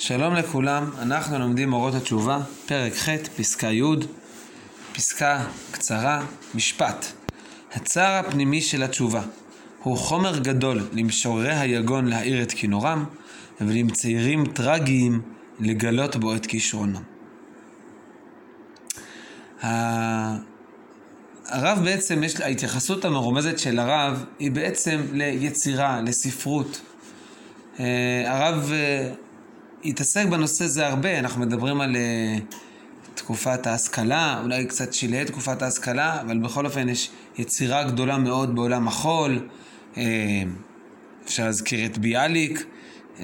שלום לכולם, אנחנו לומדים אורות התשובה, פרק ח', פסקה י', פסקה קצרה, משפט. הצער הפנימי של התשובה הוא חומר גדול למשוררי היגון להאיר את כינורם, ולמציירים טרגיים לגלות בו את כישרונם. הרב בעצם, יש, ההתייחסות המרומזת של הרב היא בעצם ליצירה, לספרות. אה, הרב אה, התעסק בנושא הזה הרבה, אנחנו מדברים על uh, תקופת ההשכלה, אולי קצת שלהי תקופת ההשכלה, אבל בכל אופן יש יצירה גדולה מאוד בעולם החול. Uh, אפשר להזכיר את ביאליק, uh,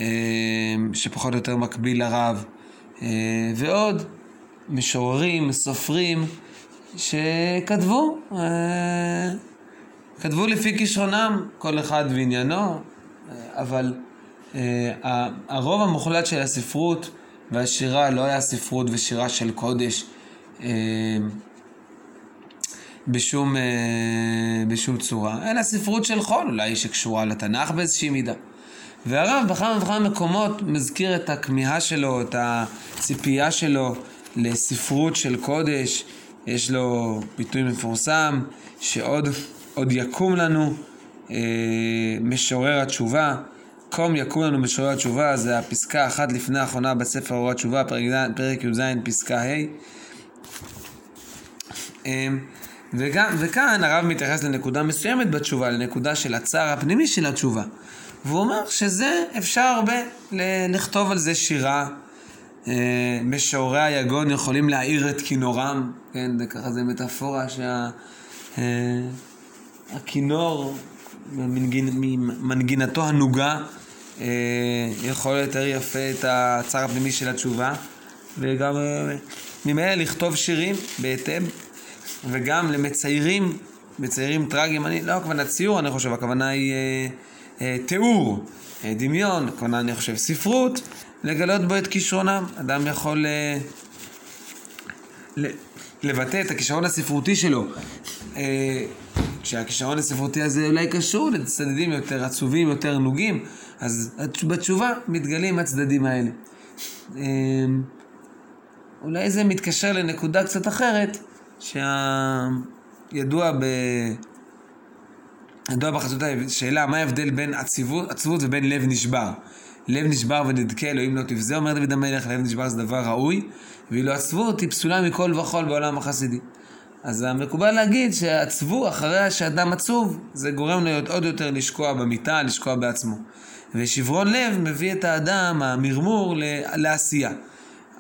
שפחות או יותר מקביל לרב, ועוד משוררים, סופרים, שכתבו, כתבו לפי כישרונם, כל אחד ועניינו, אבל אה, הרוב המוחלט של הספרות והשירה לא היה ספרות ושירה של קודש אה, בשום, אה, בשום צורה, אלא ספרות של חול, אולי שקשורה לתנ"ך באיזושהי מידה. והרב בכמה וכמה מקומות מזכיר את הכמיהה שלו, את הציפייה שלו לספרות של קודש. יש לו ביטוי מפורסם שעוד יקום לנו אה, משורר התשובה. קום יקום לנו משורר התשובה, זה הפסקה אחת לפני האחרונה בספר אור התשובה, פרק, י"ז, פסקה ה'. אמ, וגם, וכאן הרב מתייחס לנקודה מסוימת בתשובה, לנקודה של הצער הפנימי של התשובה. והוא אומר שזה, אפשר הרבה לכתוב על זה שירה. אה, משוררי היגון יכולים להאיר את כינורם, כן, זה ככה זה מטאפורה שהכינור, אה, ממנגינתו הנוגה, אה, יכול יותר יפה את הצער הפנימי של התשובה, וגם אה, ממילא לכתוב שירים בהתאם, וגם למציירים, מציירים טרגיים, אני לא הכוונה ציור, אני חושב, הכוונה היא אה, אה, תיאור, אה, דמיון, הכוונה אני חושב ספרות, לגלות בו את כישרונם. אדם יכול אה, לבטא את הכישרון הספרותי שלו. אה, כשהכישרון הספרותי הזה אולי קשור לצדדים יותר עצובים, יותר נוגים, אז בתשובה מתגלים הצדדים האלה. אמ, אולי זה מתקשר לנקודה קצת אחרת, שידוע ב... ידוע בחסות השאלה מה ההבדל בין עצבות, עצבות ובין לב נשבר. לב נשבר ונדכה אלוהים לא תבזה, אומר דוד המלך, לב נשבר זה דבר ראוי, ואילו עצבות היא פסולה מכל וכול בעולם החסידי. אז המקובל להגיד שעצבו אחרי שאדם עצוב, זה גורם לו עוד יותר לשקוע במיטה, לשקוע בעצמו. ושברון לב מביא את האדם, המרמור, לעשייה.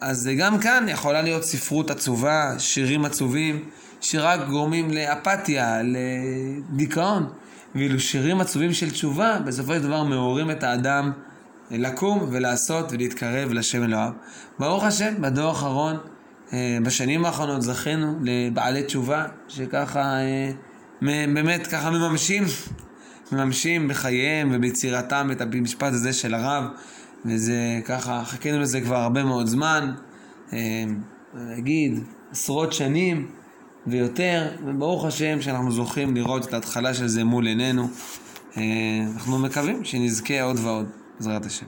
אז גם כאן יכולה להיות ספרות עצובה, שירים עצובים, שרק גורמים לאפתיה, לדיכאון. ואילו שירים עצובים של תשובה, בסופו של דבר מעוררים את האדם לקום ולעשות ולהתקרב לשם אלוהיו. ברוך השם, בדור האחרון, בשנים האחרונות זכינו לבעלי תשובה, שככה, אה, באמת ככה מממשים מממשים בחייהם וביצירתם את המשפט הזה של הרב, וזה ככה, חיכינו לזה כבר הרבה מאוד זמן, אה, נגיד עשרות שנים ויותר, וברוך השם שאנחנו זוכים לראות את ההתחלה של זה מול עינינו. אה, אנחנו מקווים שנזכה עוד ועוד, בעזרת השם.